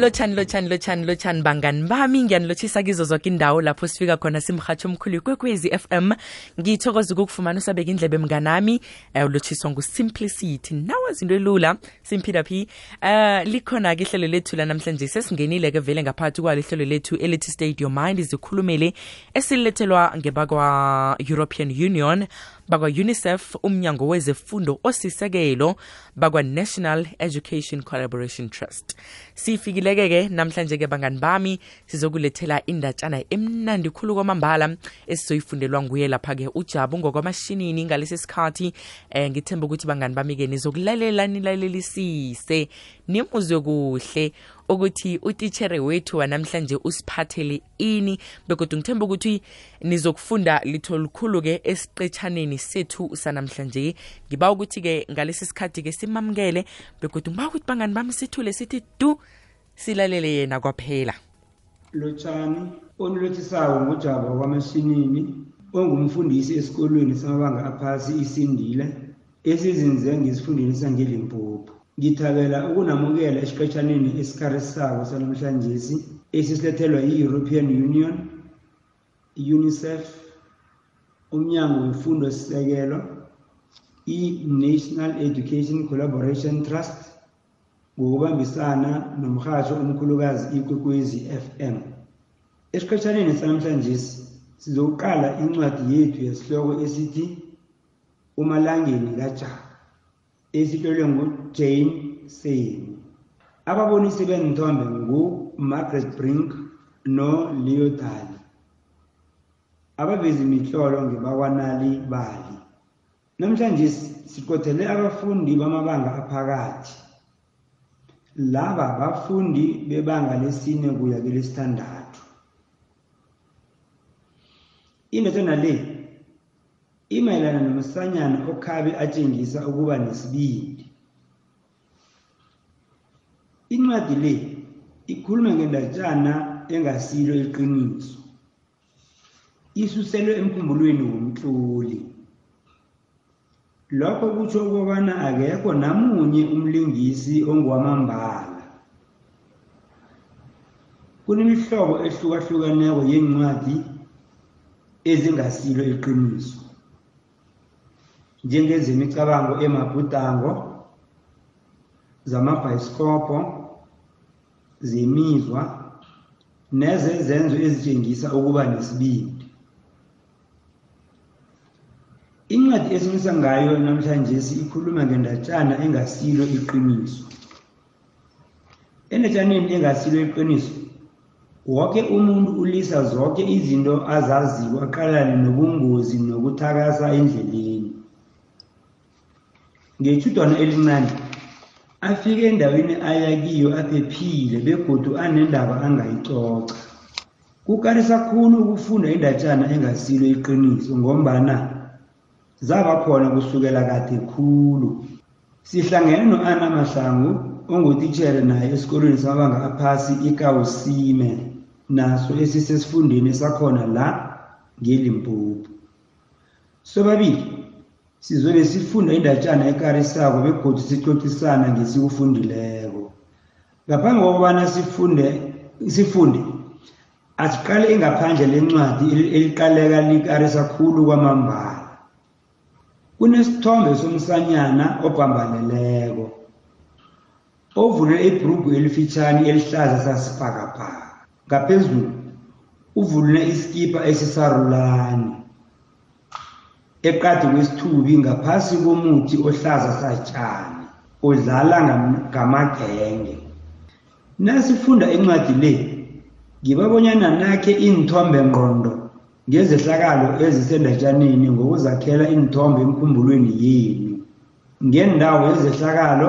lotshani lotshani lotshani lotshani bangani bami ngiyanilotshisa kizo zonke indawo lapho sifika khona simhatsho omkhulu ikwekwezi FM ngithokoza ukukufumana usabeka indlebe mnganami. Um ulotshiswa ngusimplicity. Nawe zinto elula simphida phi um likhona-ke ihlelo lethu lanamhlanje sesingenile-ke vele ngaphakathi kwalo ihlelo lethu elithi your mind zikhulumele esilethelwa ngebakwa-european union bakwa-unicef umnyango wezefundo osisekelo bakwa-national education collaboration trust. Sifikileke-ke namhlanje-ke bangani bami sizokulethela indatshana emnandi khulu kwamambala esizoyifundelwa nguye lapha-ke ujabu ngokwamashinini ngalesi sikhathi. Um ngithemba ukuthi bangani bami-ke nizokulalela nilalelisise nimuzwe kuhle ukuthi utitshere wethu wanamhlanje usiphathele ini. Begodwa ngithemba ukuthi nizokufunda litho likhulu-ke esiqetshaneni sethu sanamhlanje. Ngiba ukuthi-ke ngalesi sikhathi-ke simamukele begodwa ngiba ukuthi bangani bami sithule sithi du silalele yena kwaphela. Lotshani onilothisayo ngujaba kwamashinini ongumfundisi esikolweni samabanga aphasi isindile esizinze ngesifundeni sangelimpopo ngithabela ukunamukela esiqetshaneni esikharisako sanamhlanje esisilethelwa yi-european union unicef umnyango wefundo sisekelo i-national education collaboration trust ngokubambisana nomhatsho omkhulukazi ikwekwezi fm esiqetshaneni sanamhlanje sizokuqala incwadi yethu yesihloko esithi umalangeni kajaba esihlolwe ngujane seni ababonisi benithombe ngumargaret brink noleo dali abavezi mihlolo ngebakwanali bali. Namhlanje siqothele abafundi bamabanga aphakathi. Laba bafundi bebanga lesine kuya kelesithandathu indathana le imayelana nomsanyana okhabe atshengisa ukuba nesibindi. Incwadi le ikhuluma ngendatshana engasilo iqiniso. Isuselwe emkhumbulweni womtloli. Lokho kutsho ukubana akekho namunye umlingisi ongowamambala. Kunemihlobo ehlukahlukeneko yencwadi ezingasilo iqiniso. Njengezemicabango emabhudango zamabhayisikobho zemizwa nezezenzo ezitshengisa ukuba nesibindi. Incwadi esimisa ngayo namhlanje ikhuluma ngendatshana engasilo iqiniso. Endatshaneni engasilo iqiniso wonke umuntu ulisa zonke izinto azaziyo aqalane nobungozi nokuthakasa endleleni. Ngethudwana elincane afike endaweni aya kiyo aphephile begodu anendaba angayixoxa kukarisa khulu ukufunda indatshana engasilo iqiniso ngombana zaba khona kusukela kade khulu. Sihlangene no-ana mahlangu ongutitshere naye esikolweni samabanga aphasi ikawusime naso esisesifundeni sakhona la ngelimpopo. Sobabili sizobe sifunda indatshana ekarisako begodwa sixoxisana ngesikufundileko ngaphambi kokubana sifunde sifunde asiqale ingaphandle lencwadi eliqaleka likarisa khulu kwamambala. Kunesithombe somsanyana obhambaleleko ovule ibhrugu elifitshane elihlaza sasibhakabhaka ngaphezulu uvulule iskipa esisarulani. Eqadi kwesithubi ngaphasi komuthi ohlaza satshani udlala ngamagenge. Nasifunda incwadi le ngibabonyana nakhe inthombe ngqondo ngezehlakalo ezisendatshaneni ngokuzakhela inthombe emkhumbulweni yenu ngendawo yezehlakalo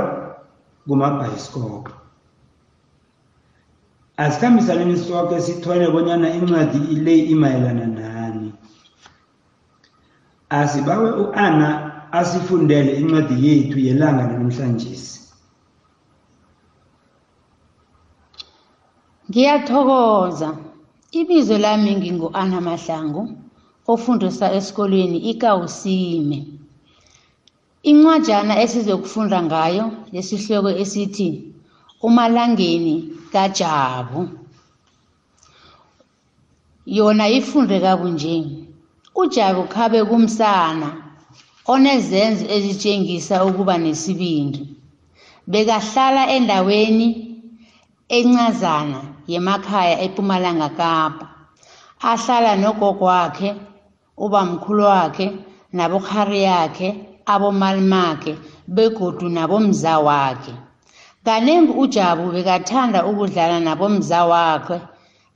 kumabhayisikopho asikhambisaneni soke sithole bonyana incwadi le imayelana nani asibawe u-ana asifundele incwadi yethu yelanga namhlanje ngiyathokoza. Ibizo lami ngingu-ana mahlangu ofundisa esikolweni ikawusime incwajana esizokufunda ngayo lesihloko esithi umalangeni kaJabu. Yona ifunde kabunje. uJabu khabe kumsana onezenzo ezitshengisa ukuba nesibindi. Bekahlala endaweni encazana yemakhaya ePumalanga Kapa. Ahlala nogogo wakhe ubamkhulu wakhe nabokhari yakhe abomalimakhe begodu nabomza wakhe. Kaningi ujabu bekathanda ukudlala nabomza wakhe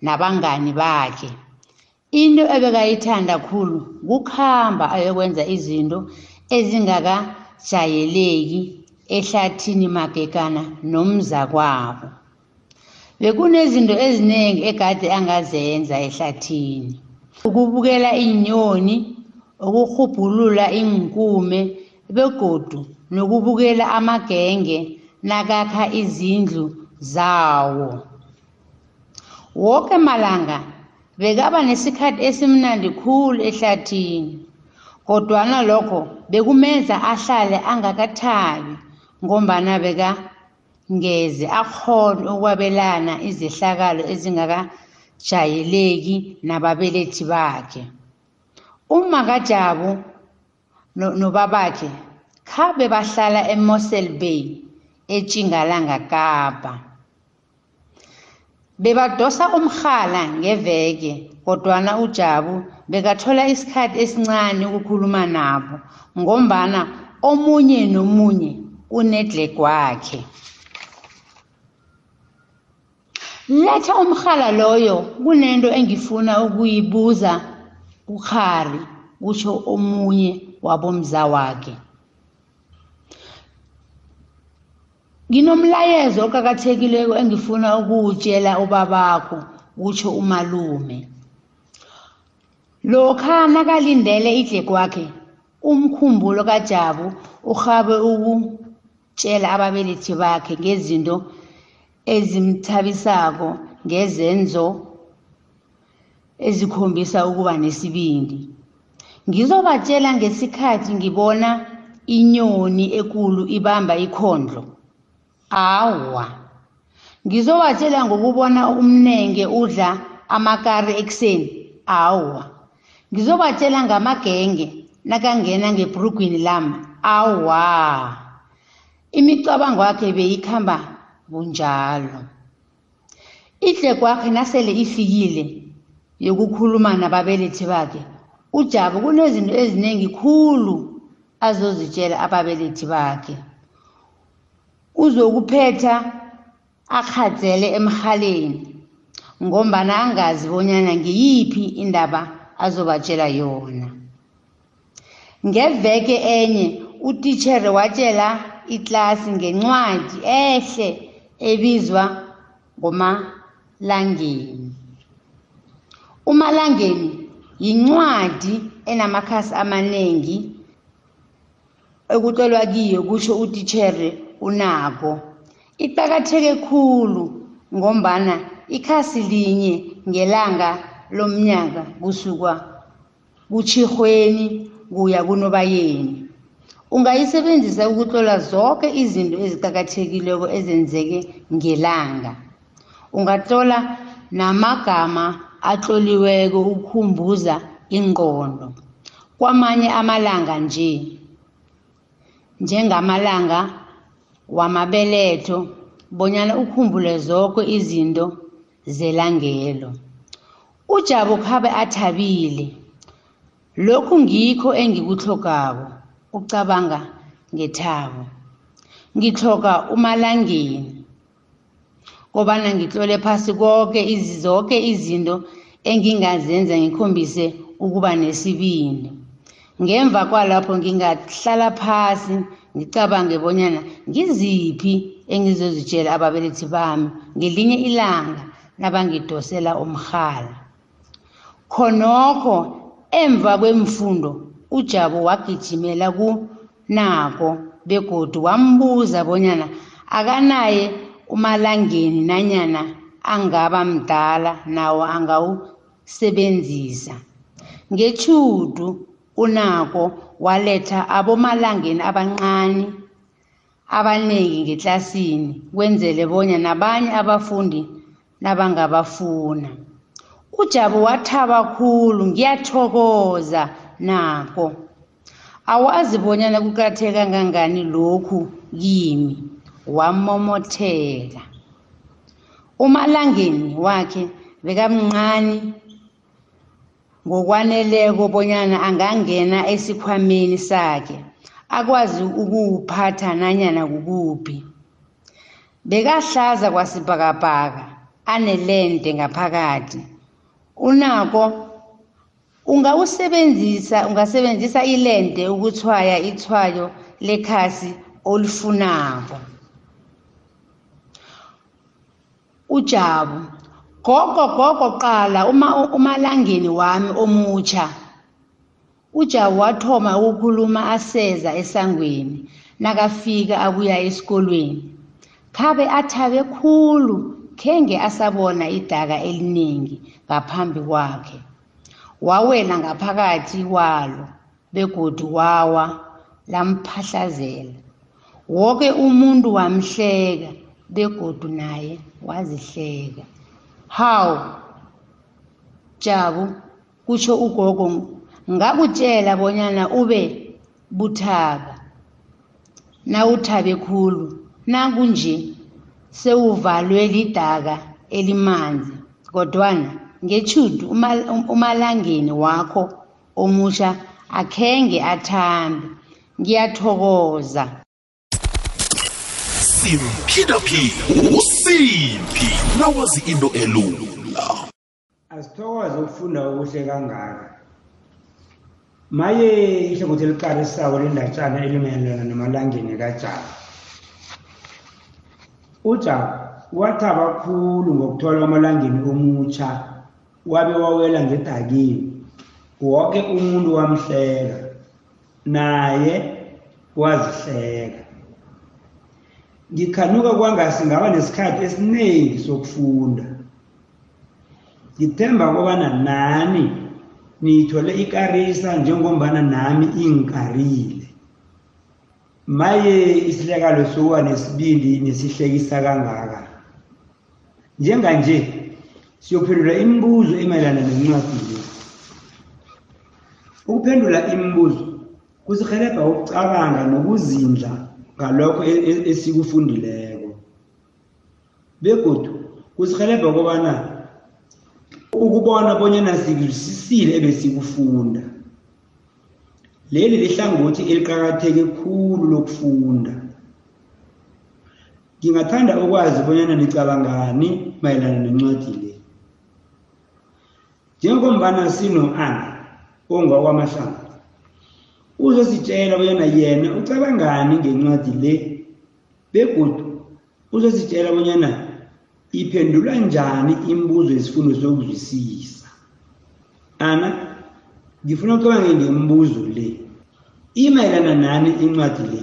nabangani bakhe. Into ebekayithanda khulu kukhamba ayokwenza izinto ezingakajayeleki ehlathini magekana nomzakwabo. Bekunezinto eziningi egade angazenza ehlathini. Ukubukela inyoni ukuhubhulula inkume begodu nokubukela amagenge nakakha izindlu zawo. Woke malanga bekaba nesikhathi esimnandi khulu ehlathini kodwana lokho bekumenza ahlale angakathabi ngombana bekangeze akhona ukwabelana izehlakalo ezingakajayeleki nababelethi bakhe. Uma kajabu nobabakhe khabe bahlala eMossel Bay eTjingalanga Kapa. Bebadosa umkhala ngeveke kodwana ujabu bekathola isikhathi esincane ukukhuluma nabo ngombana omunye nomunye unedlek wakhe. Letha umkhala loyo kunento engifuna ukuyibuza kukhari kutsho omunye wabomza wakhe Nginomlayezo oqakathekileko engifuna ukuwutshela ubabakho kutsho umalume. Lokha nakalindele idlekwakhe umkhumbulo kaJabu urhabe ukutshela ababelethi bakhe ngezinto ezimthabisako ngezenzo ezikhombisa ukuba nesibindi. Ngizobatshela ngesikhathi ngibona inyoni ekulu ibamba ikhondlo. Awa, ngizobatshela ngokubona umnenge udla amakari ekuseni. Awa, ngizobatshela ngamagenge nakangena ngebrugwini lami. Awa, imicabango yakhe beyikhamba bunjalo. Idlekwakhe nasele ifikile yokukhuluma nababelethi bakhe, uJabu kunezinto ezinengi khulu azozitshela ababelethi bakhe. Uzokuphetha akhadzele emhaleni ngombana angazi bonyana ngiyiphi indaba azobatshela yona. Ngeveke enye utitshere watshela iklasi ngencwadi ehle ebizwa ngomalangeni. Umalangeni yincwadi enamakhasi amaningi ekutlolwa kiyo kusho utitshere unako iqakatheke khulu ngombana ikhasi linye ngelanga lomnyaka kusuka kuTjhirhweni kuya kuNobayeni. Ungayisebenzisa ukutlola zonke izinto eziqakathekileko ezenzeke ngelanga. Ungatlola namagama atloliweko ukukhumbuza ingqondo. Kwamanye amalanga nje njengamalanga wamabeletho bonyana ukhumbule zonke izinto zelangelo. uJabu khabe athabile lokhu ngikho engikuhlogako ucabanga ngethabo. Ngitloga umalangeni kobana ngitlole phasi konke zonke izinto engingazenza ngikhombise ukuba nesibindi. Ngemva kwalapho ngingahlala phasi ngicabange bonyana ngiziphi engizozitshela ababelethi bami ngelinye ilanga nabangidosela umhala khonokho emva kwemfundo uJabu wagijimela kunako begodu wambuza bonyana akanaye umalangeni nanyana angaba mdala nawo angawusebenzisa. Ngetjhudu unako waletha abomalangeni abancane abaningi ngeklasini kwenzele bonya nabanye abafundi nabangabafuna. Ujabu wathaba khulu ngiyathokoza nako awazi bonyana kuqathe kangangani lokhu kimi wamomotheka. Umalangeni wakhe bekamncane ngokwaneleko bonyana angangena esikhwameni sakhe akwazi ukuwuphatha nanyana kukuphi. Bekahlaza kwasibhakabhaka anelente ngaphakathi. Unako ungawusebenzisa ungasebenzisa ilente ukuthwaya ithwayo lekhasi olifunako. Ujabu gogo gogo qala. Uma umalangeni wami omutsha ujabu wathoma ukukhuluma aseza esangweni nakafika abuya esikolweni. Khabe athabe khulu khenge asabona idaka eliningi ngaphambi kwakhe. Wawela ngaphakathi kwalo begodu wawa lamphahlazela wonke umuntu wamhleka begodu naye wazihleka. Hawu jabu kutsho ugogo ngakutshela bonyana ube buthaka nawuthabe khulu nakunje sewuvalwe lidaka elimanzi kodwana ngetjhudu umalangeni wakho omusha akhenge athambe ngiyathokoza. Simphindaphinda usimpi nawazi into elula. Asithokoze ukufunda okuhle kangaka. Maye ihlangothi eliqarisako lendatshana elimayelana namalangeni kajabu. Ujabu wathaba khulu ngokuthola amalangeni omutsha wabe wawela ngedakini wonke umuntu wamhleka naye wazihleka. Ngikhanuka kwangasi ngaba nesikhathi esiningi sokufunda. Ngithemba kobana nani niyithole ikarisa njengombana nami ingikarile maye isilekalo sokuba nesibindi nesihlekisa kangaka? Njenganje siyophendula imibuzo emayelana nencwadi le. Ukuphendula imibuzo kusihelebha ukucabanga nokuzindla ngalokho e- e- esikufundileko. Begodu kusihelebha kobana ukubona bonyana sikuzwisisile ebesikufunda. Leli lihlangothi eliqakatheke khulu lokufunda. Ngingathanda ukwazi bonyana nicabangani mayelana nencwadi le. Njengombana sino-ana ongakwamahlangu uzositshela bonyana yena ucabangani ngencwadi le begodu uzositshela bonyana iphendulwa njani imibuzo yesifundo sokuzwisisa. Ana ngifuna ucabange ngemibuzo le. Imayelana nani incwadi le?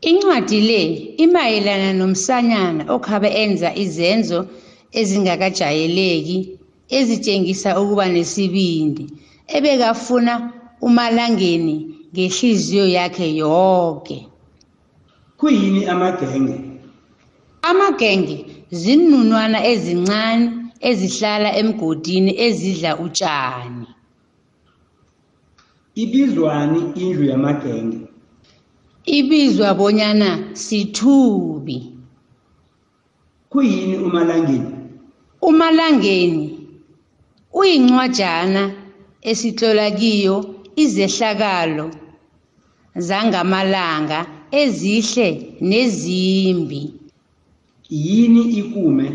Incwadi le imayelana nomsanyana okhabe enza izenzo ezingakajayeleki ezitshengisa ukuba nesibindi ebekafuna umalangeni ngehliziyo yakhe yonke kuyini amagenge? Amagenge zinunwana ezincane ezihlala emgodini ezidla utshani ibizwani indlu yamagenge? Ibizwa bonyana sithubi. Kuyini umalangeni? Umalangeni uyincwajana esitlola kiyo izehlakalo zangamalanga ezihle nezimbi. Yini ikume?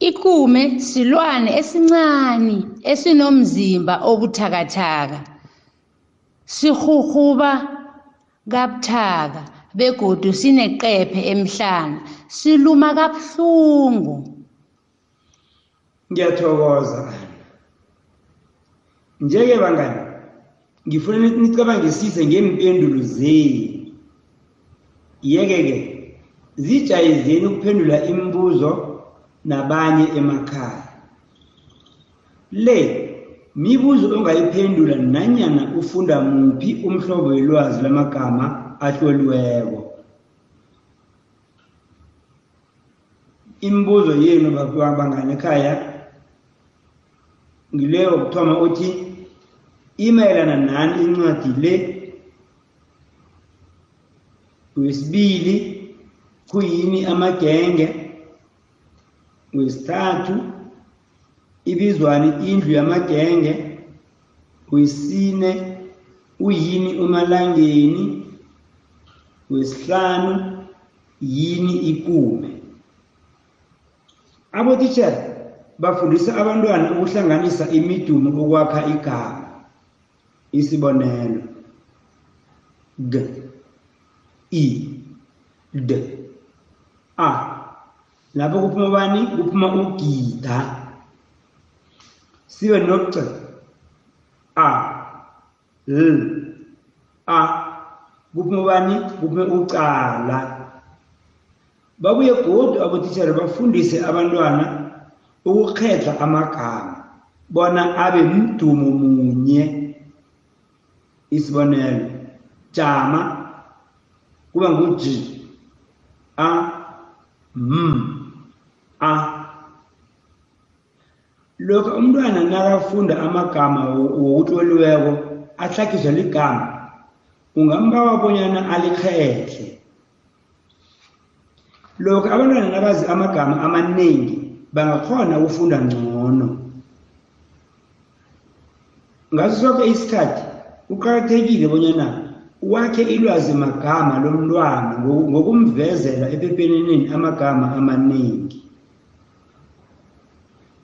Ikume silwane esincane esinomzimba obuthakathaka. Sirhurhuba kabuthaka begodu sineqephe emhlana. Siluma kabuhlungu. Ngiyathokoza. Njeke bangani ngifuna nicabangisise ngempendulo zenu. Yeke-ke zijayezeni ukuphendula imibuzo nabanye emakhaya. Le mibuzo ongayiphendula nanyana ufunda muphi umhlobo welwazi lamagama ahloliweko. Imibuzo yenu bangane ekhaya ngileyo kuthoma uthi imayelana nani incwadi le? Wesibili kuyini amagenge? Wesithathu ibizwani indlu yamagenge? Wesine uyini umalangeni? Wesihlanu yini ikume? Abotitshala bafundisa abantwana ukuhlanganisa imidumo ukwakha igama. Isibonelo. G. I. D. A. Lapho kuphuma bani kuphuma ugida. Sibe no c a. L. A. Kuphuma bani kuphume ucala. Babuye godu abotitshala bafundise abantwana ukukhetha amagama bona abe mdumo munye. Isibonelo jama kuba ngu-g a m a. Lokhu umntwana nakafunda amagama wokutloliweko ahlakiswa ligama ungambawa bonyana alikhehle. Lokhu abantwana nabazi amagama amaningi bangakhona ukufunda ngcono. Ngaso sonke isikhathi kuqakathekile bonyana wakhe ilwazi magama lomntwana ngokumvezela epepeneneni amagama amaningi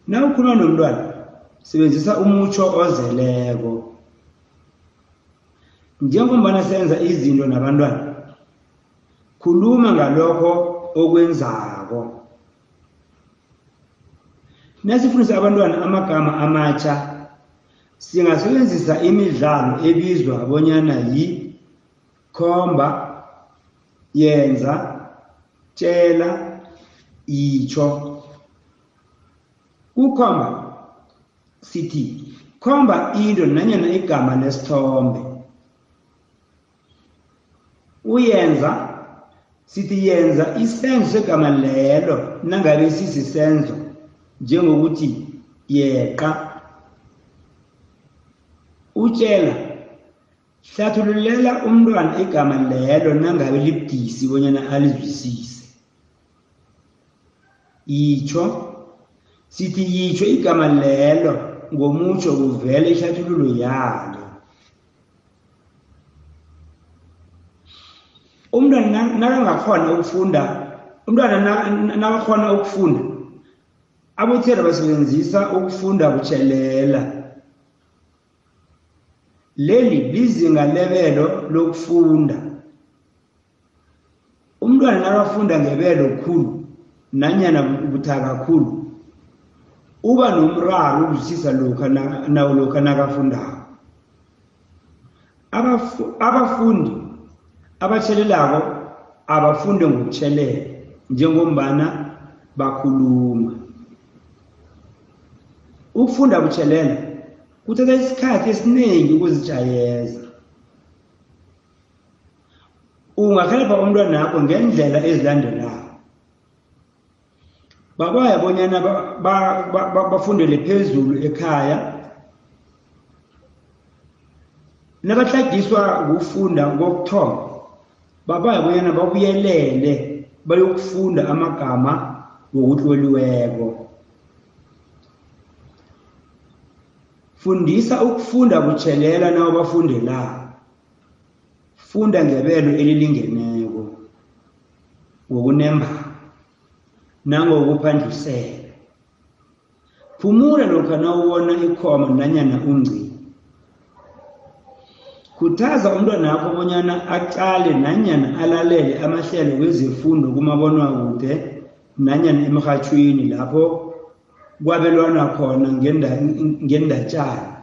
na ukhuluma nomntwana sebenzisa umutsho ozeleko. Njengombana senza izinto nabantwana khuluma ngalokho okwenzako. Nasifundisa abantwana amagama amatsha singasebenzisa imidlalo ebizwa bonyana yi khomba yenza tshela yitsho kukhomba sithi khomba into nanyana igama lesithombe. Uyenza sithi yenza isenzo segama lelo nangabe sisisenzo njengokuthi yeqa. Utshela hlathululela umntwana igama lelo nangabe libudisi bonyana alizwisise. Yitsho sithi yitsho igama lelo ngomutsho kuvele ihlathululo yalo. Umntwana nakangakhona ukufunda umntwana nakakhona ukufunda abothera basebenzisa ukufunda kutshelela leli lizinga lebelo lokufunda. Umntwana nakafunda ngebelo khulu nanyana buthaka khulu uba nomraro ukuzwisisa lokha nawo lokha nakafundako. Abafundi abatshelelako abafunde ngokutshelela njengombana bakhuluma. Ukufunda butshelela kuthatha isikhathi esiningi ukuzijayeza. Ungakhelapha umntwana wakho ngendlela ezilandelayo. Babaya bonyana bafundele phezulu ekhaya. Nabahlagiswa ngokufunda ngokuthoma babaya bonyana babuyelele bayokufunda amagama ngokutloliweko fundisa ukufunda butshelela nawo bafundela funda ngebelo elilingeneko ngokunemba nangokuphandlusela phumula lokha nawubona ikhoma nanyana ungcini khuthaza umntwana wakho bonyana aqale nanyana alalele amahlelo wezefundo kumabonwakude nanyana emrhatshweni lapho kwabelwana khona ngendatshana.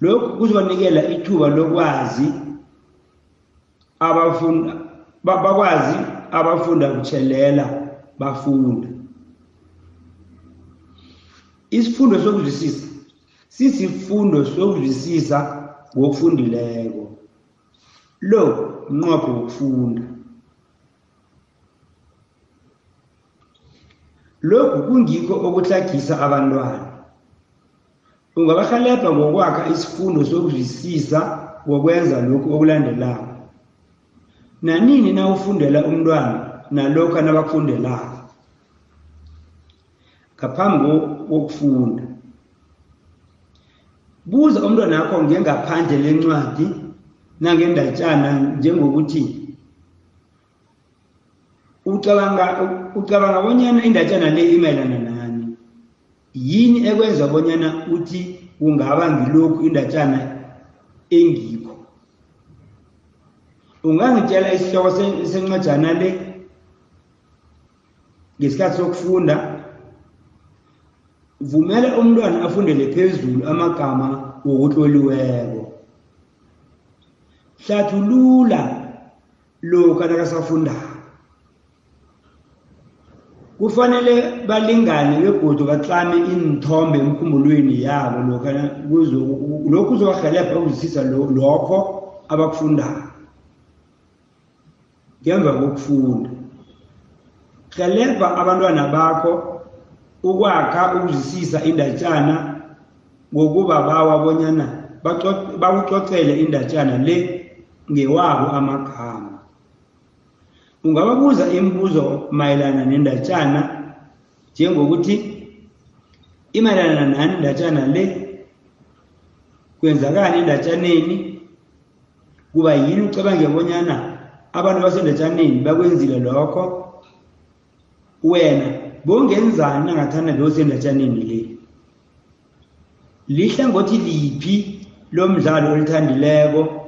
Lokhu kuzonikela ithuba lokwazi abafunda bakwazi abafunda kutshelela bafunda. Isifundo sokuzwisisa sisifundo sokuzwisisa ngokufundileko. Lo mnqopho wokufunda. Lokhu kungikho okuhlagisa abantwana. Ungabahelebha ngokwakha isifundo sokuzwisisa ngokwenza lokhu okulandelako. Nanini na ufundela umntwana nalokhu nabakufundelako? Ngaphambi kokufunda. Buza umntwana wakho ngengaphandle lencwadi nangendatshana njengokuthi ucabanga ucabanga bonyana indatshana le imayelana nani? Yini ekwenza bonyana uthi kungaba ngilokhu indatshana engikho? Ungangitshela isihloko sencwajana le ngesikhathi sokufunda vumela umntwana afundele phezulu amagama wokutloliweko. Hlathulula lokhu nakasafundako. Kufanele balingane begodu batlame iinthombe emkhumbulweni yabo lokhu kuzobarhelebha ukuzwisisa lokho abakufundayo ngemva kokufunda helebha abantwana bakho ukwakha ukuzwisisa indatshana ngokubabawa bonyana bakucocele indatshana le ngewabo amagama. Ungababuza imibuzo mayelana nendatshana njengokuthi imayelana nani indatshana le? Kwenzakani endatshaneni kuba yini ucabange bonyana abantu basendatshaneni bakwenzile lokho? Wena bongenzani nangathanda bewusendatshaneni le? Lihlangothi liphi lomdlalo olithandileko?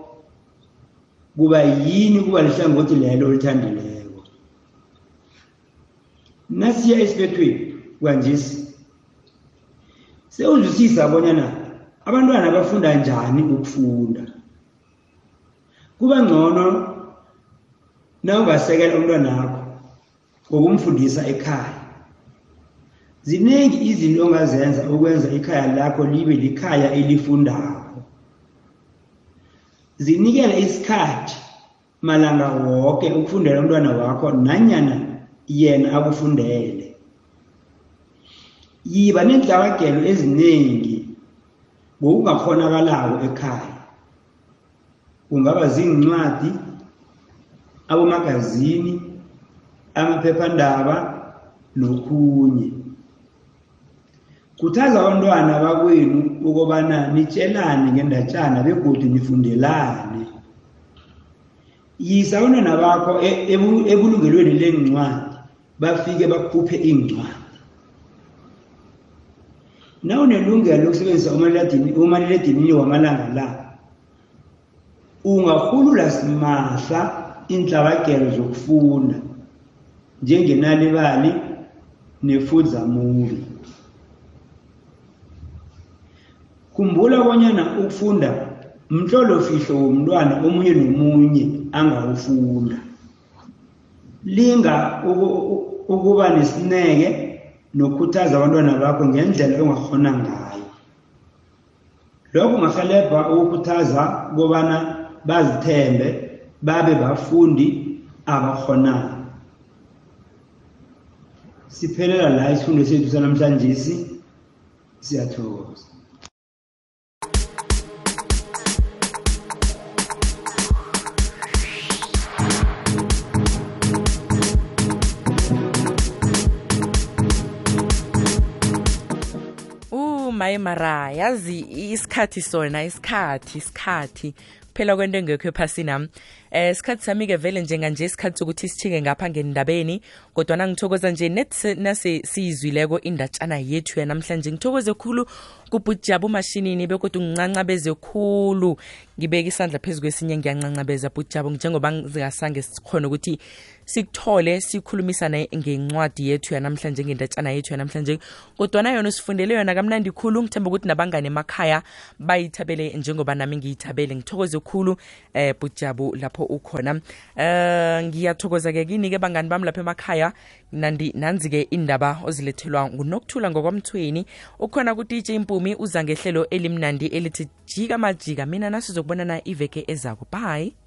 Kuba yini kuba lihlangothi lelo olithandileko nasiya esibethweni kwanjesi sewuzwisisa bonyana abantwana bafunda njani ukufunda? Kuba ngcono na ungasekela umntwana wakho ngokumfundisa ekhaya. Ziningi izinto ongazenza ukwenza ikhaya lakho libe likhaya elifundako. Zinikele isikhathi malanga wonke ukufundela umntwana wakho nanyana yena akufundele. Yiba nenhlabagelo eziningi ngokungakhonakalayo ekhaya. Kungaba zincwadi abomagazini amaphephandaba nokhunye. Khuthaza abantwana bakwenu ukubana nitshelane ngendatshana begodu nifundelane. Yisa abantwana bakho ebulungelweni lencwadi bafike bakhuphe iincwadi. Na unelungelo lokusebenzisa umaliledinini wamalanga la ungahulula simahla inhlabagelo zokufunda njengenalibali nefudza movie khumbula bonyana ukufunda mhlolofihlo womntwana omunye nomunye angawufunda linga ukuba nesineke nokukhuthaza abantwana bakho ngendlela ongakhona ngayo. Lokho kungahelebha ukukhuthaza kobana bazithembe babe bafundi abakhonayo siphelela la isifundo sethu sanamhlanje siyathokoza. Maye mara yazi isikhathi sona isikhathi isikhathi. Kuphela kwento engekho ephasina eh isikhathi sami-ke vele njenganje isikhathi sokuthi sithike ngapha ngendabeni kodwa nangithokoza nje net nase siyizwileko indatshana yethu yanamhlanje ngithokoze khulu kubhujaba umashinini bekodwa ngincancabeze khulu. Ngibeke isandla phezu kwesinye ngiyancancabeza bhujabo njengoba zingasange sikhona ukuthi sikuthole sikhulumisane ngencwadi yethu yanamhlanje ngendatshana yethu yanamhlanje. Kodwana yona sifundele yona kamnandi khulu. Ngithemba ukuthi nabangane emakhaya bayithabele njengoba nami ngiyithabele. Ngithokoze khulu eh bujabu lapho ukhona. Eh ngiyathokoza-ke kini-ke bangani bami lapho emakhaya. Nandi nanzi-ke indaba ozilethelwa ngunokuthula ngokwamthweni. Ukhona ku-dj uza ngehlelo elimnandi elithi jika majika. Mina nasizokubonana iveke ezako. Bye